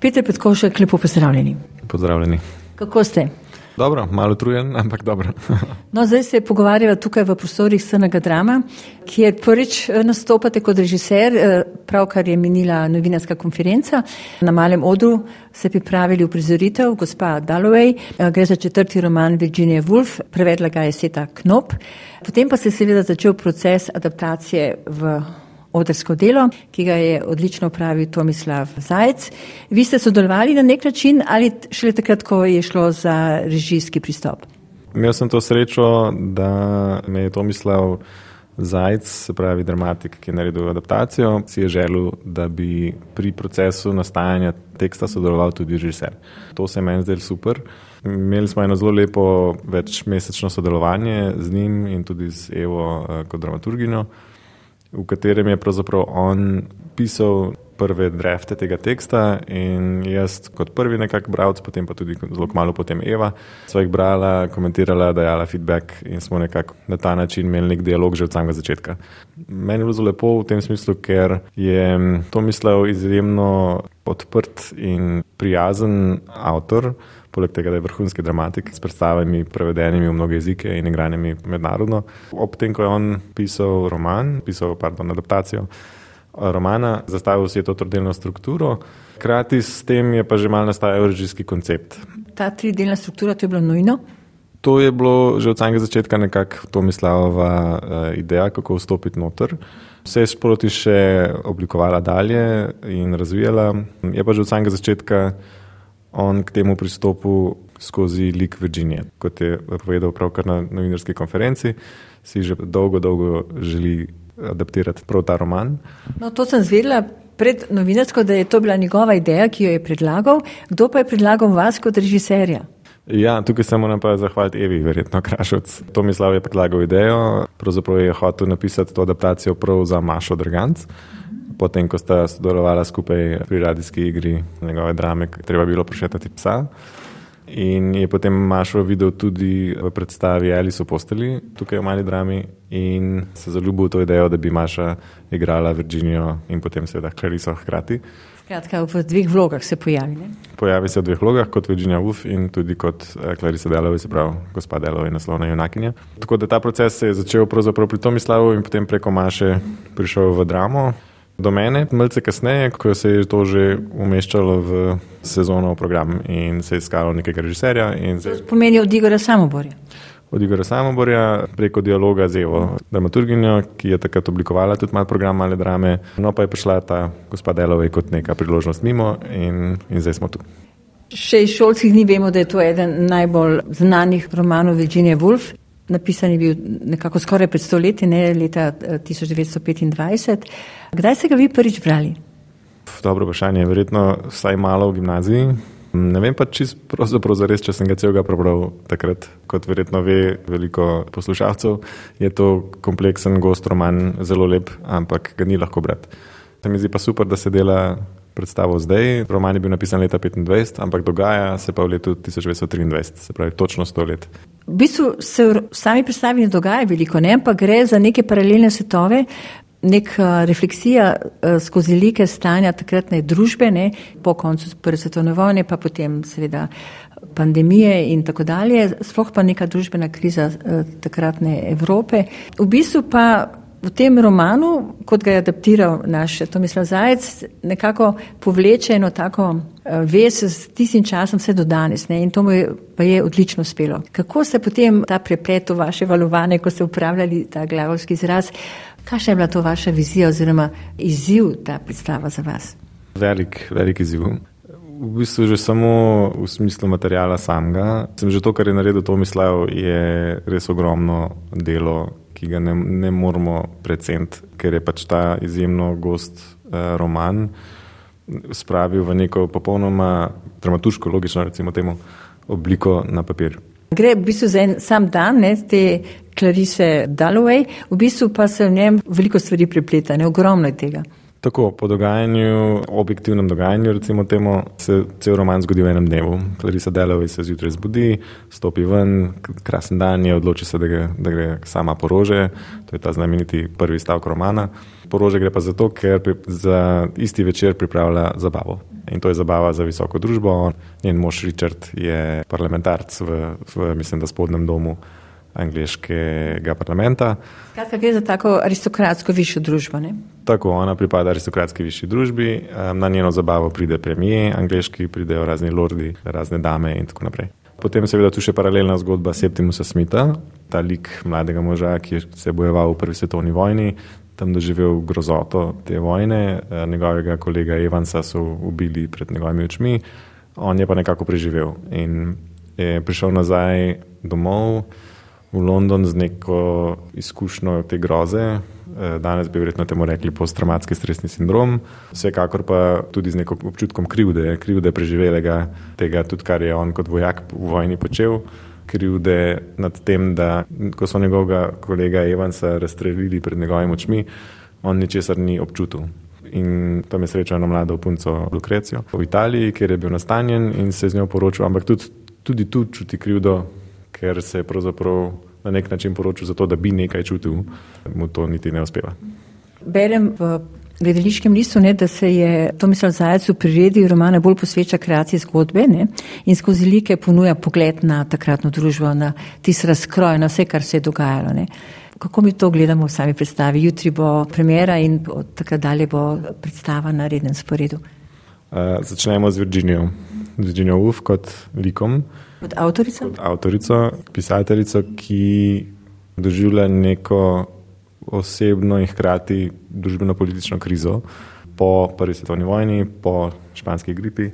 Peter Petkošek, lepo pozdravljeni. Pozdravljeni. Kako ste? Dobro, malo trujen, ampak dobro. no, zdaj se pogovarjava tukaj v prostorih Srnega drama, kjer prvič eh, nastopate kot režiser, eh, pravkar je minila novinarska konferenca. Na malem odru se pripravili v prizoritev gospa Dalloway, eh, gre za četrti roman Virginia Woolf, prevedla ga je Seta Knop. Potem pa se je seveda začel proces adaptacije v odrsko delo, ki ga je odlično upravil Tomislav Zajec. Vi ste sodelovali na nek način ali šele takrat, ko je šlo za režijski pristop? Imel sem to srečo, da me je Tomislav Zajec, se pravi dramatik, ki je naredil adaptacijo, si je želel, da bi pri procesu nastajanja teksta sodeloval tudi režiser. To se je meni zdelo super. Imeli smo eno zelo lepo večmesečno sodelovanje z njim in tudi z Evo eh, kot dramaturginjo v katerem je pravzaprav on pisal prve drafte tega teksta in jaz kot prvi nekak bralec, potem pa tudi zelo malo potem Eva, sva jih brala, komentirala, dajala feedback in smo nekako na ta način imeli nek dialog že od samega začetka. Meni je bilo zelo lepo v tem smislu, ker je to mislil izjemno odprt in prijazen avtor, poleg tega, da je vrhunski dramatik s predstavami, prevedenimi v mnoge jezike in igranimi mednarodno. Ob tem, ko je on pisal roman, pisal pardon, adaptacijo eh, romana, zastavil si je to trodelno strukturo, hkrati s tem je pa že mal nastajal režijski koncept. Ta tridelna struktura, to je bilo nujno? To je bilo že od samega začetka nekako to mislava uh, ideja, kako vstopiti noter. Vse je sproti še oblikovala dalje in razvijala. Je pa že od samega začetka on k temu pristopu skozi lik Virginije. Kot je povedal pravkar na novinarski konferenci, si že dolgo, dolgo želi adaptirati prav ta roman. No, to sem zvedela pred novinarsko, da je to bila njegova ideja, ki jo je predlagal. Kdo pa je predlagal vas kot režiserja? Ja, tukaj se moram pa zahvaliti Evi, verjetno Krašovc. Tomislav je predlagal idejo, pravzaprav je hotel napisati to adaptacijo prav za Mašo Drganc potem, ko sta sodelovala skupaj pri radijski igri njegove drame, treba bilo prošetati psa. In je potem Mašo videl tudi v predstavi Alice v posteli, tukaj v mali drami, in se zaljubil v to idejo, da bi Maša igrala Virginijo in potem seveda Clariso hkrati. Skratka, v dveh vlogah se pojavi. Ne? Pojavi se v dveh vlogah, kot Virginia Woolf in tudi kot eh, Clarissa Delovi, se pravi, gospa Delovi, naslovna junakinja. Tako da ta proces se je začel pravzaprav pri Tomislavu in potem preko Maše prišel v dramo. Do mene, malce kasneje, ko se je to že umeščalo v sezono v program in se je iskalo nekega režiserja. Zdaj... Pomeni od Igora Samoborja. Od Igora Samoborja preko dialoga z Evo, dramaturginjo, ki je takrat oblikovala tudi malo program, male drame. No, pa je prišla ta gospod Delovej kot neka priložnost mimo in, in zdaj smo tu. Še iz šolskih dni vemo, da je to eden najbolj znanih romanov Virginia Woolf. Napisan je bil nekako skoraj pred stoletji, ne leta 1925. Eh, Kdaj ste ga vi prvič brali? Dobro vprašanje, verjetno vsaj malo v gimnaziji. Ne vem pa čisto pravzaprav zares, če sem ga celega prebral takrat. Kot verjetno ve veliko poslušalcev, je to kompleksen, gost roman, zelo lep, ampak ga ni lahko brati. Se mi zdi pa super, da se dela predstavo zdaj. Roman je bil napisan leta 25, ampak dogaja se pa v letu 1923, se pravi točno 100 let. V bistvu se v sami predstavi ne dogaja veliko, ne? pa gre za neke paralelne svetove. Neka refleksija uh, skozi like stanja takratne družbe, ne, po koncu prve svetovne vojne, pa potem seveda pandemije in tako dalje, sploh pa neka družbena kriza uh, takratne Evrope. V bistvu pa v tem romanu, kot ga je adaptiral naš Tomislav Zajec, nekako povleče eno tako eh, vez s tistim časom vse do danes ne? in to mu je, pa je odlično uspelo. Kako se potem ta preplet v vaše valovane, ko ste upravljali ta glavovski izraz, kakšna je bila to vaša vizija oziroma izziv ta predstava za vas? Velik, velik izziv. V bistvu že samo v smislu materijala samega. Sem že to, kar je naredil Tomislav, je res ogromno delo ki ga ne, ne moramo preceniti, ker je pač ta izjemno gost uh, roman spravil v neko popolnoma dramaturško, logično, recimo temu, obliko na papir. Gre v bistvu za en sam dan, ne, te Clarice Dalloway, v bistvu pa se v njem veliko stvari prepleta, ne, ogromno je tega. Tako, po dogajanju, objektivnem dogajanju, recimo temu, se cel roman zgodi v enem dnevu. Clarissa Delovi se zjutraj zbudi, stopi ven, krasen dan je, odloči se, da gre, da gre sama porože. To je ta znameniti prvi stavek romana. Porože gre pa zato, ker pri, za isti večer pripravlja zabavo. In to je zabava za visoko družbo. Njen mož Richard je parlamentarc v, v mislim, da spodnjem domu angliškega parlamenta. Skratka, gre za tako aristokratsko višjo družbo. Ne? Tako, ona pripada aristokratski višji družbi, na njeno zabavo pride premije, angliški pridejo razni lordi, razne dame in tako naprej. Potem seveda tu še paralelna zgodba Septimusa Smitha, ta lik mladega moža, ki se je bojeval v prvi svetovni vojni, tam doživel grozoto te vojne, njegovega kolega Evansa so ubili pred njegovimi očmi, on je pa nekako preživel in je prišel nazaj domov v London z neko izkušnjo te groze. Eh, danes bi verjetno temu rekli posttraumatski stresni sindrom, vsekakor pa tudi z nekim občutkom krivde, krivde preživelega tega, tudi kar je on kot vojak v vojni počel, krivde nad tem, da ko so njegovega kolega Evansa razstrelili pred njegovimi očmi, on ničesar ni občutil. In tam je srečal eno mlado punco Lukrecijo v Italiji, kjer je bil nastanjen in se z njo poročil, ampak tudi, tudi tu čuti krivdo, ker se je pravzaprav na nek način poročil zato, da bi nekaj čutil, mu to niti ne uspeva. Berem v gledališkem listu, ne, da se je Tomislav Zajec v priredi romana bolj posveča kreaciji zgodbe ne, in skozi like ponuja pogled na takratno družbo, na tisti razkroj, na vse, kar se je dogajalo. Ne. Kako mi to gledamo v sami predstavi? Jutri bo premjera in od takrat dalje bo predstava na rednem sporedu. Uh, začnemo z Virginijo, z Virginijo Uf kot likom. Kot avtorico? Kot avtorico, pisateljico, ki doživlja neko osebno in hkrati družbeno-politično krizo po prvi svetovni vojni, po španski gripi.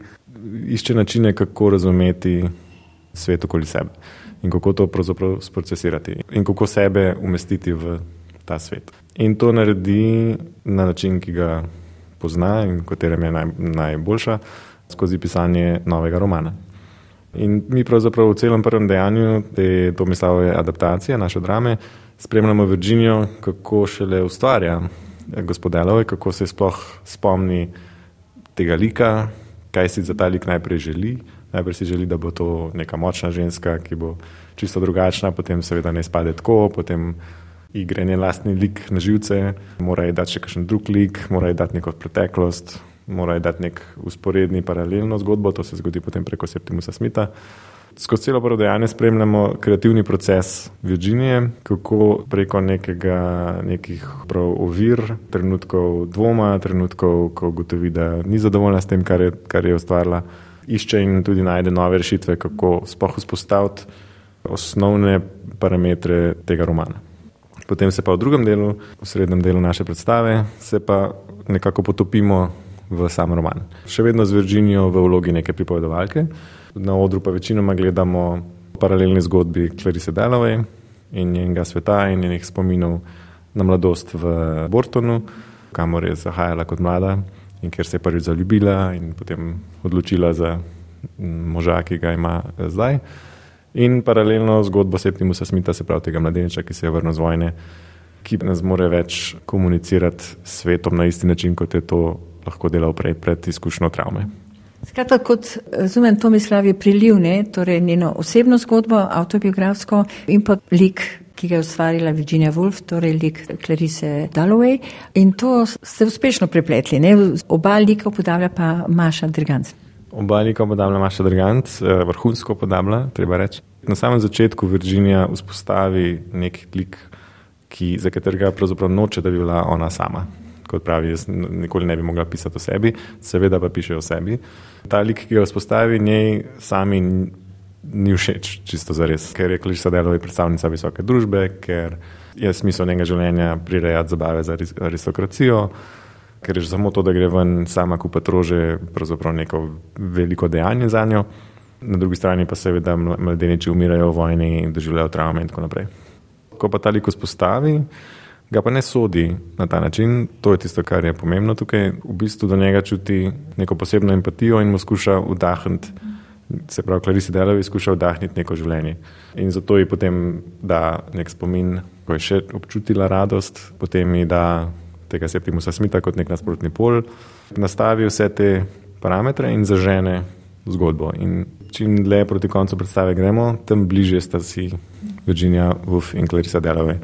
Išče načine, kako razumeti svet okoli sebe in kako to pravzaprav sprocesirati in kako sebe umestiti v ta svet. In to naredi na način, ki ga pozna in katerem je naj, najboljša, skozi pisanje novega romana. In mi pravzaprav v celem prvem dejanju te Tomislavove adaptacije, naše drame, spremljamo Virginijo, kako šele ustvarja gospodelove, kako se sploh spomni tega lika, kaj si za ta lik najprej želi. Najprej si želi, da bo to neka močna ženska, ki bo čisto drugačna, potem seveda ne spade tako, potem igre njen lastni lik na živce, mora ji dati še kakšen drug lik, mora ji dati neko preteklost, mora ji dati nek usporedni paralelno zgodbo, to se zgodi potem preko Septimusa Smitha. Skozi celo prvo dejanje spremljamo kreativni proces Virginije, kako preko nekega, nekih prav ovir, trenutkov dvoma, trenutkov, ko ugotovi, da ni zadovoljna s tem, kar je, kar je ustvarila, išče in tudi najde nove rešitve, kako spoh vzpostaviti osnovne parametre tega romana. Potem se pa v drugem delu, v srednjem delu naše predstave, se pa nekako potopimo v sam roman. Še vedno z Virginijo v vlogi neke pripovedovalke, na odru pa večinoma gledamo paralelni zgodbi Clarice Dalloway in njenega sveta in njenih spominov na mladost v Bortonu, kamor je zahajala kot mlada in kjer se je prvič zaljubila in potem odločila za moža, ki ga ima zdaj. In paralelno zgodbo Septimusa Smitha, se pravi tega mladeniča, ki se je vrnil z vojne, ki ne zmore več komunicirati s svetom na isti način, kot je to lahko delal prej pred izkušnjo travme. Skratka, kot razumem, Tomislav je priliv, ne? torej njeno osebno zgodbo, autobiografsko in pa lik, ki ga je ustvarila Virginia Woolf, torej lik Clarice Dalloway. In to ste uspešno prepletli. Ne? Oba lika podablja pa Maša Drganc. Oba lika podablja Maša Drganc, eh, vrhunsko podablja, treba reči. Na samem začetku Virginia vzpostavi nek lik, ki, za katerega pravzaprav noče, da bi bila ona sama kot pravi, jaz nikoli ne bi mogla pisati o sebi, seveda pa piše o sebi. Ta lik, ki ga vzpostavi, njej sami ni všeč, čisto za res, ker je Kliša Delovi predstavnica visoke družbe, ker je smisel njenega življenja prirejati zabave za aristokracijo, ker je že samo to, da gre ven sama kupiti rože, pravzaprav neko veliko dejanje za njo. Na drugi strani pa seveda mladeniči umirajo v vojni in doživljajo travme in tako naprej. Ko pa ta lik vzpostavi, ga pa ne sodi na ta način. To je tisto, kar je pomembno tukaj. V bistvu do njega čuti neko posebno empatijo in mu skuša vdahniti. Se pravi, Clarissa Delovi skuša vdahniti neko življenje. In zato ji potem da nek spomin, ko je še občutila radost, potem ji da tega Septimusa Smita kot nek nasprotni pol, nastavi vse te parametre in zažene zgodbo. In čim dlje proti koncu predstave gremo, tem bližje sta si Virginia Woolf in Clarissa Delovi.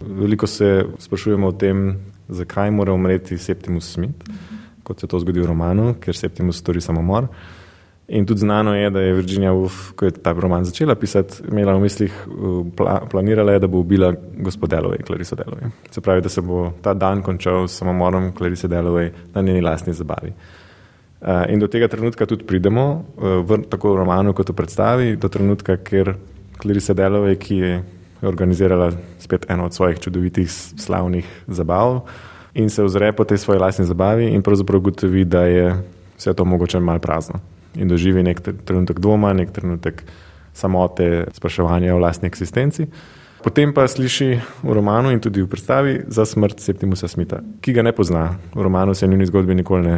Veliko se sprašujemo o tem, zakaj mora umreti Septimus Smith, kot se to zgodi v romanu, ker Septimus stori samomor. In tudi znano je, da je Virginia Woolf, ko je ta roman začela pisati, imela v mislih, pla, planirala je, da bo ubila gospod Delovej, Clarice Delovej. Se pravi, da se bo ta dan končal s samomorom Clarice Delovej na njeni lastni zabavi. Uh, in do tega trenutka tudi pridemo, uh, v, tako v romanu kot v predstavi, do trenutka, ker Clarice Delovej, ki je organizirala spet eno od svojih čudovitih slavnih zabav in se ozre po tej svoji lastni zabavi in pravzaprav ugotovi, da je vse to mogoče mal prazno in doživi nek trenutek dvoma, nek trenutek samote, spraševanja o lastni eksistenci. Potem pa sliši v romanu in tudi v predstavi za smrt Septimusa Smita, ki ga ne pozna. V romanu se njuni zgodbi nikoli ne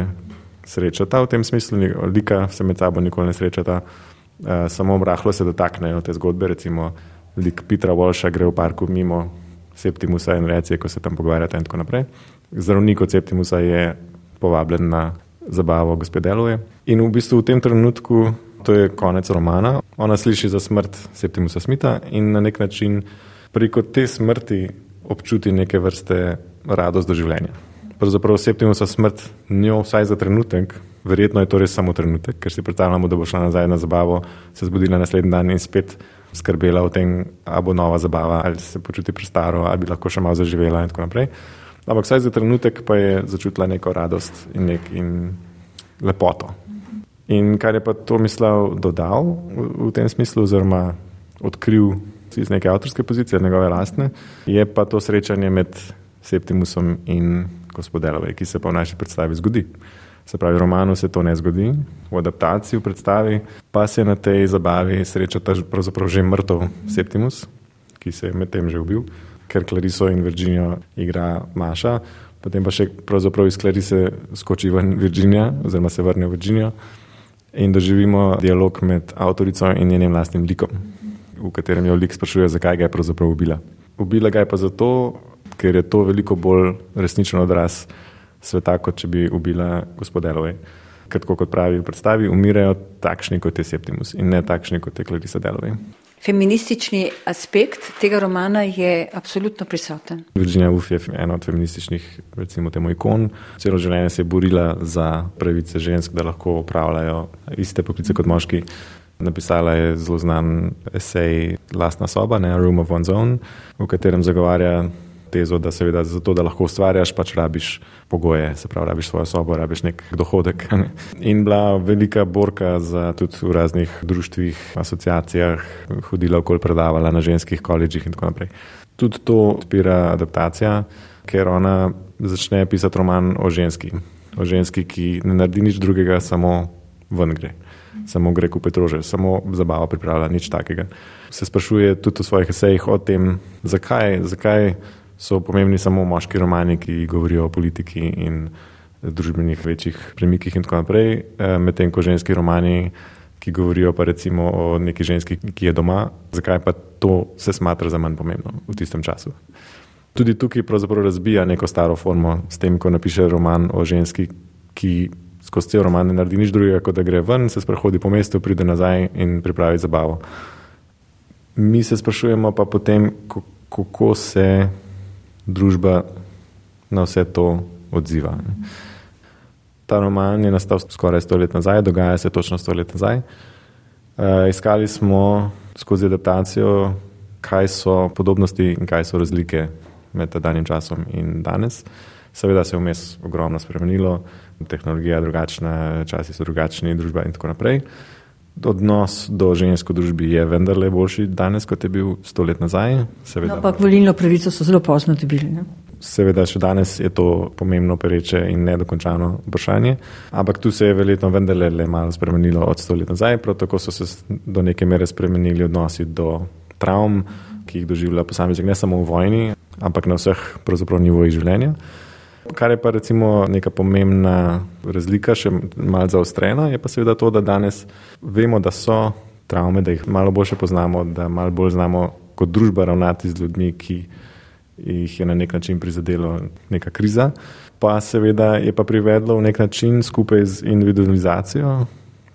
srečata, v tem smislu, lika se med sabo nikoli ne srečata, uh, samo rahlo se dotaknejo te zgodbe, recimo lik Petra Walša gre v parku mimo Septimusa in reče, ko se tam pogovarjate in tako naprej. Zdravnik od Septimusa je povabljen na zabavo gospodeluje. In v bistvu v tem trenutku, to je konec romana, ona sliši za smrt Septimusa Smita in na nek način preko te smrti občuti neke vrste radost do življenja. Pravzaprav Septimusa smrt njo vsaj za trenutek, verjetno je to res samo trenutek, ker si predstavljamo, da bo šla nazaj na zabavo, se zbudila naslednji dan in spet skrbela o tem, ali bo nova zabava, ali se počuti prestaro, ali bi lahko še malo zaživela in tako naprej. Ampak vsaj za trenutek pa je začutila neko radost in, nek, in lepoto. In kar je pa to mislil dodal v, v tem smislu, oziroma odkril iz neke avtorske pozicije, njegove lastne, je pa to srečanje med Septimusom in gospodelovej, ki se pa v naši predstavi zgodi. Se pravi, v romanu se to ne zgodi, v adaptaciji, v predstavi, pa se na tej zabavi sreča ta pravzaprav že mrtev Septimus, ki se je medtem že ubil ker Clariso in Virginijo igra Maša, potem pa še pravzaprav iz Clarise skoči ven Virginija, oziroma se vrne v Virginijo in doživimo dialog med avtorico in njenim lastnim likom, v katerem jo lik sprašuje, zakaj ga je pravzaprav ubila. Ubila ga je pa zato, ker je to veliko bolj resničen odraz sveta, kot če bi ubila gospodelove. Ker, kot pravi v predstavi, umirajo takšni kot je Septimus in ne takšni kot je Clarisa Delovej. Feministični aspekt tega romana je absolutno prisoten. Virginia Woolf je ena od feminističnih, recimo, temu ikon. Celo življenje se je borila za pravice žensk, da lahko upravljajo iste poklice kot moški. Napisala je zelo znan esej Lastna soba, ne Room of One's Own, v katerem zagovarja tezo, da seveda za to, da lahko ustvarjaš, pač rabiš pogoje, se pravi, rabiš svojo sobo, rabiš nek dohodek. In bila velika borka za tudi v raznih društvih, asociacijah, hodila okoli predavala na ženskih koledžih in tako naprej. Tudi to odpira adaptacija, ker ona začne pisati roman o ženski, o ženski, ki ne naredi nič drugega, samo ven gre. Samo gre kupiti rože, samo zabava pripravlja, nič takega. Se sprašuje tudi v svojih esejih o tem, zakaj, zakaj so pomembni samo moški romani, ki govorijo o politiki in družbenih večjih premikih in tako naprej, eh, medtem ko ženski romani, ki govorijo pa recimo o neki ženski, ki je doma, zakaj pa to se smatra za manj pomembno v tistem času. Tudi tukaj pravzaprav razbija neko staro formo s tem, ko napiše roman o ženski, ki skozi cel roman ne naredi nič drugega, kot da gre ven, se sprehodi po mestu, pride nazaj in pripravi zabavo. Mi se sprašujemo pa potem, kako se družba na vse to odziva. Ta roman je nastal skoraj sto let nazaj, dogaja se točno sto let nazaj. Uh, iskali smo skozi adaptacijo, kaj so podobnosti in kaj so razlike med danim časom in danes. Seveda se je vmes ogromno spremenilo, tehnologija je drugačna, časi so drugačni, družba in tako naprej. Odnos do ženske družbe je vendarle boljši danes, kot je bil sto let nazaj. No, ampak volilno pravico so zelo pozno dobili. Ne? Seveda, še danes je to pomembno, pereče in nedokončano vprašanje. Ampak tu se je verjetno vendarle le malo spremenilo od sto let nazaj. Prav tako so se do neke mere spremenili odnosi do travm, ki jih doživlja posameznik ne samo v vojni, ampak na vseh nivojih življenja. Kar je pa recimo neka pomembna razlika, še malce zaostrena, je pa seveda to, da danes vemo, da so travme, da jih malo bolje poznamo, da malo bolj znamo kot družba ravnati z ljudmi, ki jih je na nek način prizadelo neka kriza. Pa seveda je pa privedlo v nek način skupaj z individualizacijo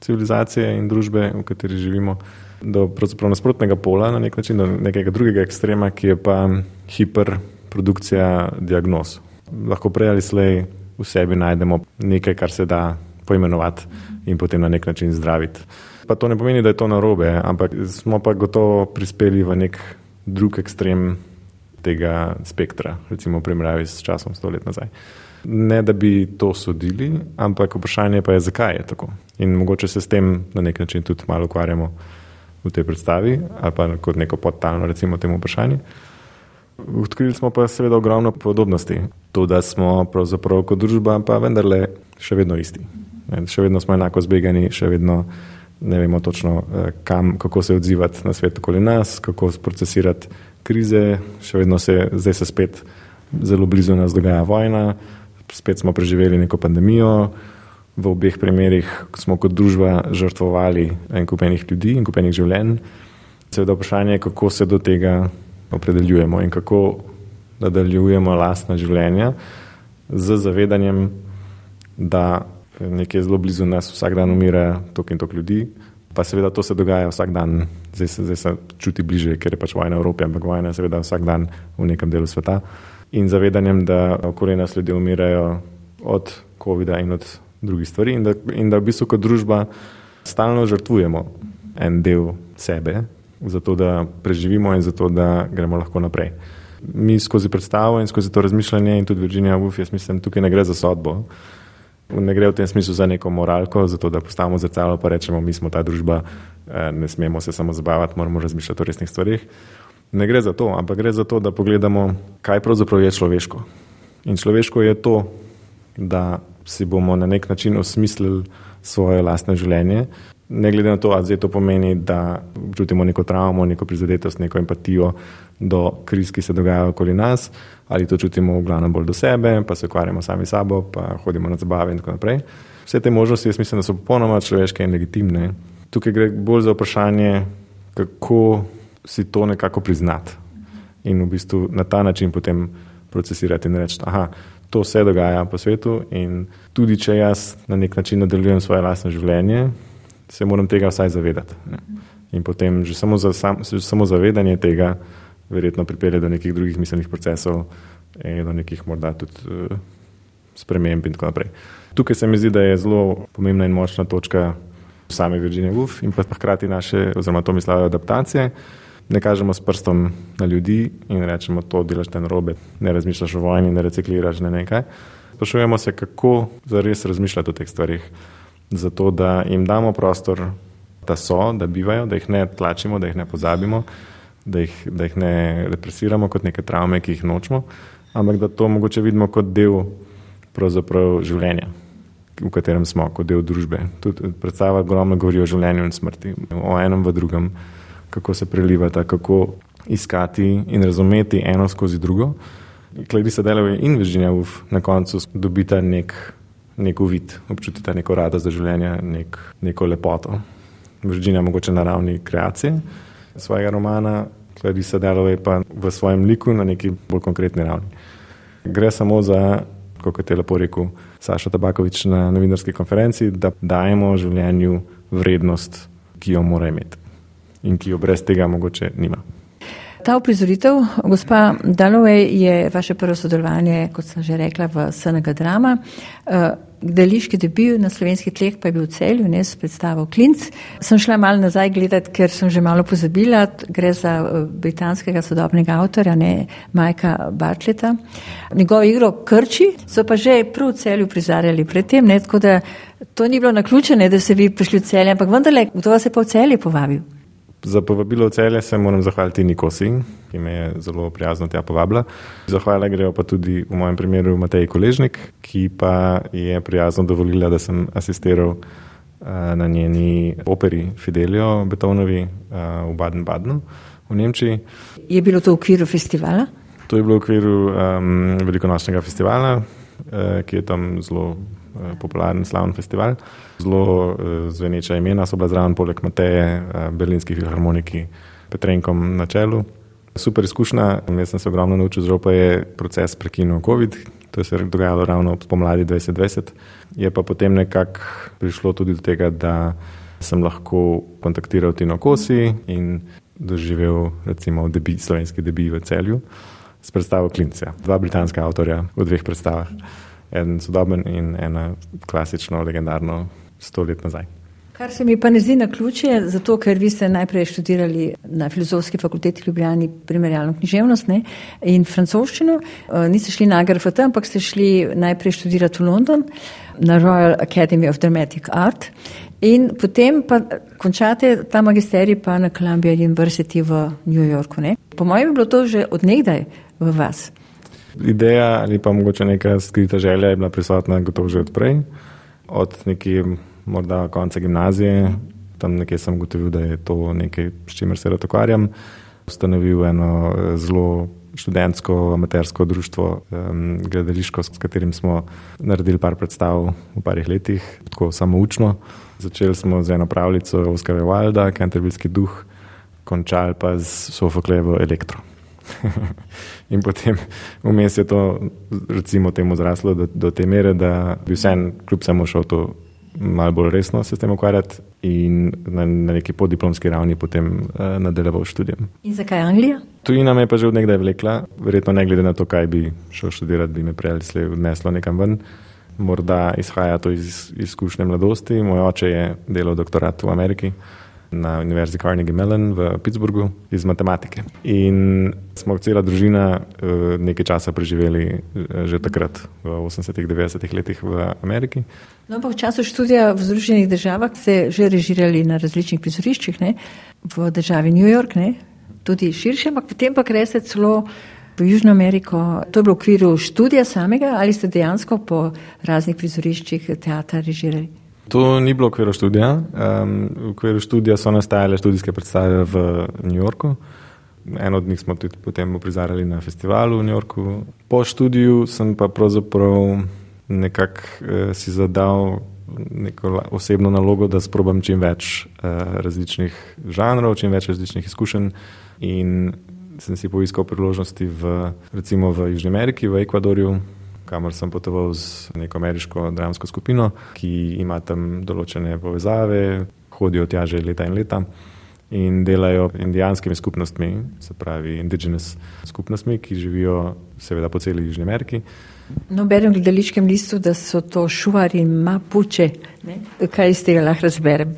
civilizacije in družbe, v kateri živimo, do nasprotnega pola, na nek način do nekega drugega ekstrema, ki je pa hiperprodukcija diagnoz lahko prej ali slej v sebi najdemo nekaj, kar se da poimenovati in potem na nek način zdraviti. Pa to ne pomeni, da je to narobe, ampak smo pa gotovo prispeli v nek drug ekstrem tega spektra, recimo v primerjavi s časom sto let nazaj. Ne, da bi to sodili, ampak vprašanje pa je, zakaj je tako. In mogoče se s tem na nek način tudi malo ukvarjamo v tej predstavi ali pa kot neko podtalno, recimo, temu vprašanju. Odkrili smo pa seveda ogromno podobnosti. To, da smo pravzaprav kot družba pa vendarle še vedno isti. Še vedno smo enako zbegani, še vedno ne vemo točno, eh, kam, kako se odzivati na svet okoli nas, kako procesirati krize, še vedno se, zdaj se spet zelo blizu nas dogaja vojna, spet smo preživeli neko pandemijo, v obeh primerih smo kot družba žrtvovali en kupenih ljudi in kupenih življenj. Seveda vprašanje je, kako se do tega opredeljujemo in kako nadaljujemo lastna življenja z zavedanjem, da nekje zelo blizu nas vsak dan umira tok in tok ljudi, pa seveda to se dogaja vsak dan, zdaj se, zdaj se čuti bliže, ker je pač vojna v Evropi, ampak vojna je seveda vsak dan v nekem delu sveta. In zavedanjem, da okoli nas ljudje umirajo od COVID-a in od drugih stvari, in da, in da v bistvu kot družba stalno žrtvujemo en del sebe, zato da preživimo in zato da gremo lahko naprej. Mi skozi predstavo in skozi to razmišljanje, in tudi Virginia Woolf, jaz mislim, tukaj ne gre za sodbo, Ne gre v tem smislu za neko moralko, zato da postavimo zrcalo in rečemo, mi smo ta družba, eh, ne smemo se samo zabavati, moramo razmišljati o resnih stvarih. Ne gre za to, ampak gre za to, da pogledamo, kaj pravzaprav je človeško. In človeško je to, da si bomo na nek način osmislili svoje lastne življenje, ne glede na to, ali zdaj to pomeni, da občutimo neko travmo, neko prizadetost, neko empatijo do kriz, ki se dogajajo okoli nas, ali to čutimo v glavnem bolj do sebe, pa se ukvarjamo sami sabo, pa hodimo na zabave in tako naprej. Vse te možnosti, jaz mislim, da so popolnoma človeške in legitimne. Tukaj gre bolj za vprašanje, kako si to nekako priznati in v bistvu na ta način potem procesirati in reči, aha, to se dogaja po svetu in tudi če jaz na nek način nadaljujem svoje lastno življenje, se moram tega vsaj zavedati. In potem že samo, za, sam, samo zavedanje tega verjetno pripelje do nekih drugih miselnih procesov in do nekih morda tudi uh, sprememb in tako naprej. Tukaj se mi zdi, da je zelo pomembna in močna točka same Virginia Woolf in pa hkrati naše, oziroma to mislijo adaptacije. Ne kažemo s prstom na ljudi in rečemo, to delaš ten robe, ne razmišljaš o vojni, ne recikliraš, ne nekaj. Sprašujemo se, kako zares razmišljati o teh stvarih zato da jim damo prostor, da so, da bivajo, da jih ne tlačimo, da jih ne pozabimo, da jih, da jih ne represiramo kot neke travme, ki jih nočemo, ampak da to mogoče vidimo kot del življenja, v katerem smo, kot del družbe. Tudi predstava ogromno govori o življenju in smrti, o enem v drugem, kako se prelivata, kako iskati in razumeti eno skozi drugo. Clarissa Dalloway in Virginia Woolf na koncu dobita nek nek uvid, občutite neko radost za življenje, nek, neko lepoto. Virginia mogoče na ravni kreacije svojega romana, Clarissa Dalloway pa v svojem liku na neki bolj konkretni ravni. Gre samo za, kot je lepo rekel Saša Tabakovič na novinarski konferenci, da dajemo življenju vrednost, ki jo mora imeti in ki jo brez tega mogoče nima. Ta uprizoritev, gospa Dalloway, je vaše prvo sodelovanje, kot sem že rekla, v SNG drama. Eh, Gledališki debut na slovenskih tleh pa je bil v celju, ne s predstavo Klinc. Sem šla malo nazaj gledati, ker sem že malo pozabila. Gre za eh, britanskega sodobnega avtorja, ne Majka Bartleta. Njegovo igro Krči so pa že prav v celju prizarjali predtem, ne tako da to ni bilo naključene, da se vi prišli v celje, ampak vendarle, kdo vas je pa v celje povabil? Za povabilo v celje se moram zahvaliti Nikosi, ki me je zelo prijazno tja povabila. Zahvale grejo pa tudi v mojem primeru Matej Koležnik, ki pa je prijazno dovolila, da sem asistiral uh, na njeni operi Fidelio Betonovi uh, v Baden-Badenu v Nemčiji. Je bilo to v okviru festivala? To je bilo v okviru um, velikonočnega festivala, uh, ki je tam zelo Eh, popularen slavni festival. Zelo eh, zveneča imena so bila zraven, poleg Mateje, eh, berlinski filharmoniki, Petrenkom na čelu. Super izkušnja, jaz sem se ogromno naučil, zelo pa je proces prekinil COVID, to se je dogajalo ravno pomladi 2020. Je pa potem nekako prišlo tudi do tega, da sem lahko kontaktiral Tino Kosi in doživel recimo debi, slovenski debi v celju s predstavo Klinca, dva britanska avtorja v dveh predstavah. En sodoben in ena klasično, legendarno, sto let nazaj. Kar se mi pa ne zdi na ključje, zato ker vi ste najprej študirali na filozofski fakulteti Ljubljani primerjalno književnost ne, in francoščino, uh, niste šli na AGRFT, ampak ste šli najprej študirati v London na Royal Academy of Dramatic Art in potem pa končate ta magisterij pa na Columbia University v New Yorku. Ne. Po mojem bi bilo to že odnegdaj v vas. Ideja ali pa mogoče neka skrita želja je bila prisotna gotovo že odprej, od nekih morda konca gimnazije, tam nekje sem ugotovil, da je to nekaj, s čimer se rad ukvarjam. Ustanovil eno eh, zelo študentsko, amatersko društvo, um, gledališko, s katerim smo naredili par predstav v parih letih, tako samo učno. Začeli smo z eno pravljico Oskarja Wilda, Cantervilleski duh, končali pa z Sofoklejevo elektro. In potem vmes je to, recimo, temu zraslo do, do te mere, da bi vsem, kljub samo šel to malo bolj resno se s tem ukvarjati in na, na neki podiplomski ravni potem uh, nadaljeval študijem. In zakaj Anglija? Tujina me je pa že odnegdaj vlekla, verjetno ne glede na to, kaj bi šel študirati, bi me prej ali slej odneslo nekam ven. Morda izhaja to iz izkušnje mladosti. Moj oče je delal doktorat v Ameriki na Univerzi Carnegie Mellon v Pittsburghu iz matematike. In smo cela družina eh, nekaj časa preživeli eh, že takrat, v 80-ih, 90-ih letih v Ameriki. No, pa v času študija v Združenih državah ste že režirali na različnih prizoriščih, ne? v državi New York, ne? tudi širše, ampak potem pa greste celo v Južno Ameriko. To je bilo v okviru študija samega ali ste dejansko po raznih prizoriščih teatra režirali? To ni bilo v okviru študija. Um, v okviru študija so nastajale študijske predstave v New Yorku. Eno od njih smo tudi potem uprizarjali na festivalu v New Yorku. Po študiju sem pa pravzaprav nekako eh, si zadal neko osebno nalogo, da sprobam čim več eh, različnih žanrov, čim več različnih izkušenj. In sem si poiskal priložnosti v, recimo v Južni Ameriki, v Ekvadorju, kamor sem potoval z neko ameriško dramsko skupino, ki ima tam določene povezave, hodijo tja že leta in leta in delajo indijanskimi skupnostmi, se pravi indigenous skupnostmi, ki živijo seveda po celi Južni Ameriki. No, berem v gledališkem listu, da so to šuvari in mapuče. Ne? Kaj iz tega lahko razberem?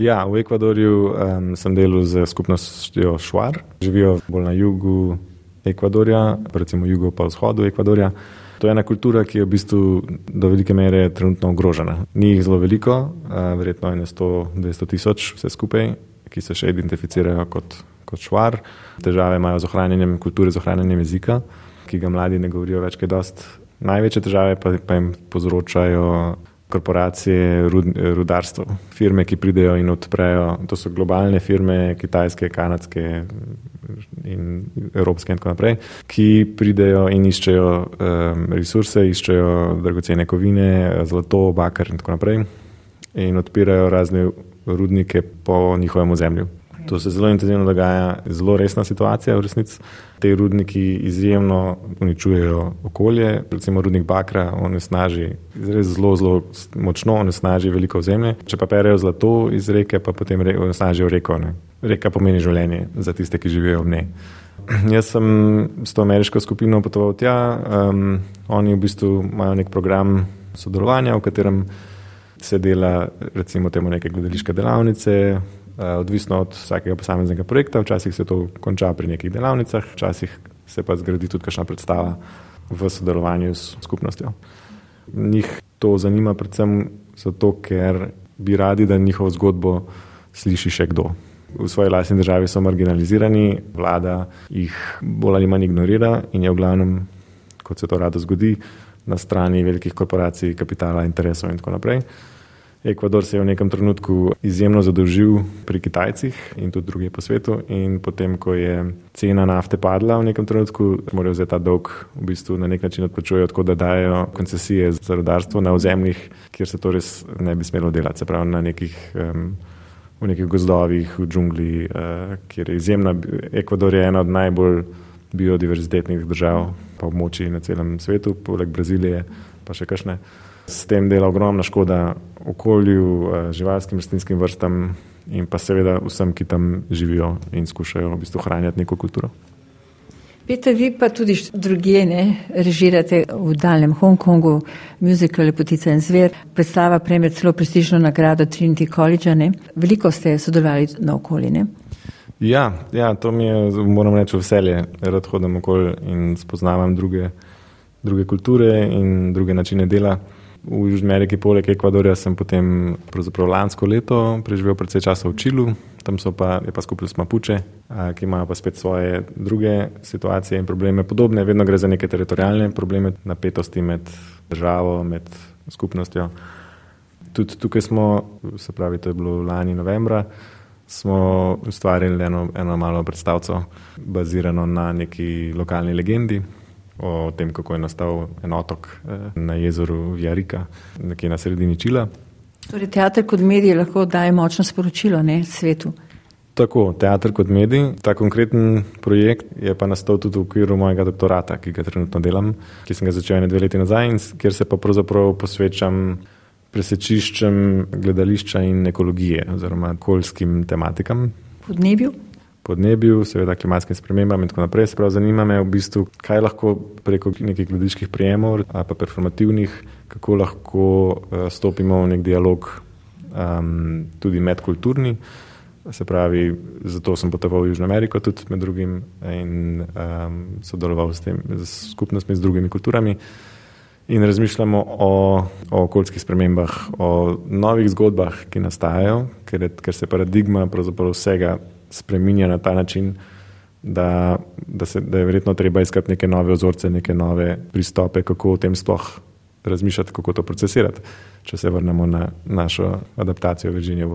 Ja, v Ekvadorju um, sem delal z skupnostjo šuar, živijo bolj na jugu Ekvadorja, recimo jugo pa vzhodu Ekvadorja. To je ena kultura, ki je v bistvu do velike mere trenutno ogrožena. Ni jih zelo veliko, verjetno je 100-200 tisoč vse skupaj, ki se še identificirajo kot, kot švar. Težave imajo z ohranjanjem kulture, z ohranjanjem jezika, ki ga mladi ne govorijo več kaj dost. Največje težave pa, pa jim povzročajo korporacije, rud, rudarstvo, firme, ki pridejo in odprejo. To so globalne firme, kitajske, kanadske in evropske in tako naprej, ki pridejo in iščejo um, resurse, iščejo dragocene kovine, zlato, bakar in tako naprej in odpirajo razne rudnike po njihovem ozemlju. To se zelo intenzivno dogaja, zelo resna situacija v resnici. Te rudniki izjemno uničujejo okolje, recimo rudnik Bakra, onesnaži zelo, zelo močno, onesnaži veliko ozemlje. Če pa perejo zlato iz reke, pa potem onesnažijo reko. Ne. Reka pomeni življenje za tiste, ki živijo v njej. Jaz sem s to ameriško skupino potoval tja, um, oni v bistvu imajo nek program sodelovanja, v katerem se dela recimo temu neke gledališke delavnice, odvisno od vsakega posameznega projekta. Včasih se to konča pri nekih delavnicah, včasih se pa zgradi tudi kakšna predstava v sodelovanju s skupnostjo. Njih to zanima predvsem zato, ker bi radi, da njihovo zgodbo sliši še kdo. V svoji lastni državi so marginalizirani, vlada jih bolj ali manj ignorira in je v glavnem, kot se to rado zgodi, na strani velikih korporacij, kapitala, interesov in tako naprej. Ekvador se je v nekem trenutku izjemno zadolžil pri Kitajcih in tudi druge po svetu. In potem, ko je cena nafte padla v nekem trenutku, morajo vzeti ta dolg v bistvu na nek način odpočujejo, tako da dajo koncesije za rodarstvo na ozemljih, kjer se to res ne bi smelo delati. Se pravi, na nekih, um, v nekih gozdovih, v džungli, uh, kjer je izjemna. Ekvador je ena od najbolj biodiverzitetnih držav, pa območij na celem svetu, poleg Brazilije, pa še kakšne. S tem dela ogromna škoda okolju, eh, živalskim rastlinskim vrstam in pa seveda vsem, ki tam živijo in skušajo v bistvu ohranjati neko kulturo. Peter, vi pa tudi druge ne, režirate v daljnem Hongkongu, muzikal Lepotica in zver. Predstava prejme celo prestižno nagrado Trinity College. Ne. Veliko ste sodelovali na okolini. Ja, ja, to mi je, moram reči, veselje. Rad hodim okoli in spoznavam druge, druge kulture in druge načine dela. V Južni Ameriki, poleg Ekvadorja, sem potem lansko leto preživel precej časa v Čilu, tam pa, je pa skupnost Mapuče, ki imajo pa spet svoje druge situacije in probleme. Podobne, vedno gre za neke teritorijalne probleme, napetosti med državo, med skupnostjo. Tudi tukaj smo, se pravi, to je bilo lani novembra, smo ustvarili eno, eno malo predstavco, bazirano na neki lokalni legendi o tem, kako je nastal en otok eh, na jezeru Jarika, nekje na sredini Čila. Torej, teater kot medij lahko daje močno sporočilo ne, svetu. Tako, teater kot medij. Ta konkreten projekt je pa nastal tudi v okviru mojega doktorata, ki ga trenutno delam, ki sem ga začel ne dve leti nazaj in kjer se pa pravzaprav posvečam presečiščem gledališča in ekologije oziroma okoljskim tematikam. Podnebju? Podnebju, seveda klimatskim spremembam in tako naprej. Sprav zanima me v bistvu, kaj lahko preko nekih gledaliških prijemov ali pa performativnih, kako lahko uh, stopimo v nek dialog um, tudi medkulturni. Se pravi, zato sem potoval v Južno Ameriko tudi med drugim in um, sodeloval s, tem, s skupnostmi, z drugimi kulturami. In razmišljamo o, o okoljskih spremembah, o novih zgodbah, ki nastajajo, ker, je, ker se paradigma vsega spremenja na ta način, da, da, se, da je verjetno treba iskati neke nove ozorce, neke nove pristope, kako o tem sploh razmišljati, kako to procesirati. Če se vrnemo na našo adaptacijo v Virginiji.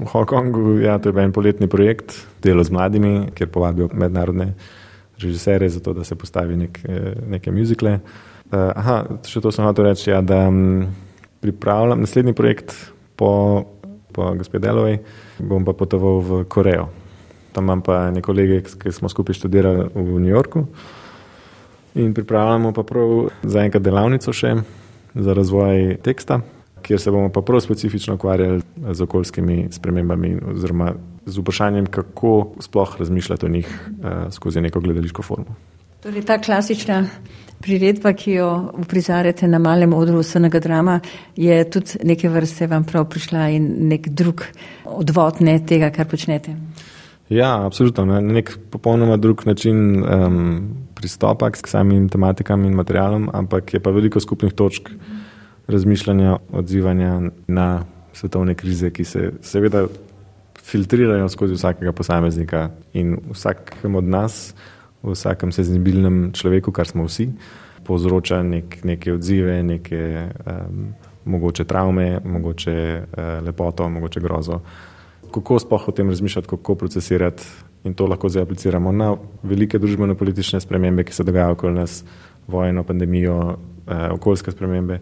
V Hongkongu ja, to je bil en poletni projekt, delo z mladimi, kjer povabijo mednarodne režiserje, zato da se postavi nek, eh, neke muzikle. Uh, aha, še to sem hotel reči, ja, da um, pripravljam naslednji projekt po, po gospodu Delovej, bom pa potoval v Korejo. Tam imam pa nekaj kolege, ki smo skupaj študirali v New Yorku in pripravljamo pa prav za enkrat delavnico še za razvoj teksta, kjer se bomo pa prav specifično ukvarjali z okoljskimi spremembami oziroma z vprašanjem, kako sploh razmišljati o njih uh, skozi neko gledališko formo. Torej, ta klasična priredba, ki jo uprizarjate na malem odru vsega drama, je tudi neke vrste vam prav prišla in nek drug odvod ne tega, kar počnete. Ja, absolutno. Na nek popolnoma drug način um, pristopa k samim tematikam in materialom, ampak je pa veliko skupnih točk razmišljanja, odzivanja na svetovne krize, ki se seveda filtrirajo skozi vsakega posameznika in vsakem od nas v vsakem senzibilnem človeku, kar smo vsi, povzroča nek, neke odzive, neke um, mogoče travme, mogoče uh, lepoto, mogoče grozo. Kako sploh o tem razmišljati, kako procesirati in to lahko zdaj apliciramo na velike družbeno-politične spremembe, ki se dogajajo okoli nas, vojno, pandemijo, uh, okoljske spremembe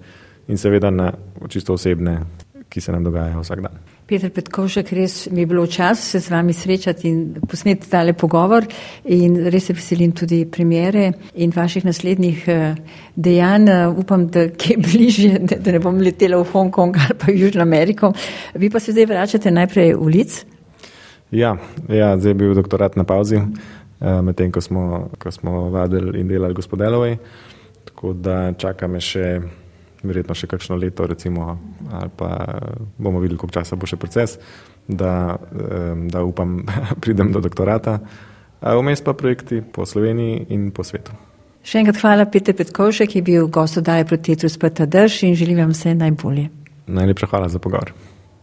in seveda na čisto osebne, ki se nam dogajajo vsak dan. Peter Petkovšek, res mi je bilo čas se z vami srečati in posneti tale pogovor in res se veselim tudi premjere in vaših naslednjih eh, dejanj. Upam, da je bližje, da ne bom letela v Hongkong ali pa v Južno Ameriko. Vi pa se zdaj vračate najprej v Lic? Ja, ja zdaj je bil doktorat na pauzi, eh, medtem ko smo, ko smo vadili in delali gospodelovej, tako da čaka me še verjetno še kakšno leto, recimo, ali pa bomo videli, koliko časa bo še proces, da, da upam, pridem do doktorata. Vmes pa projekti po Sloveniji in po svetu. Še enkrat hvala, Peter Petkovšek, ki je bil gost oddaje proti Tetru Sprta Drž in želim vam vse najbolje. Najlepša hvala za pogovor.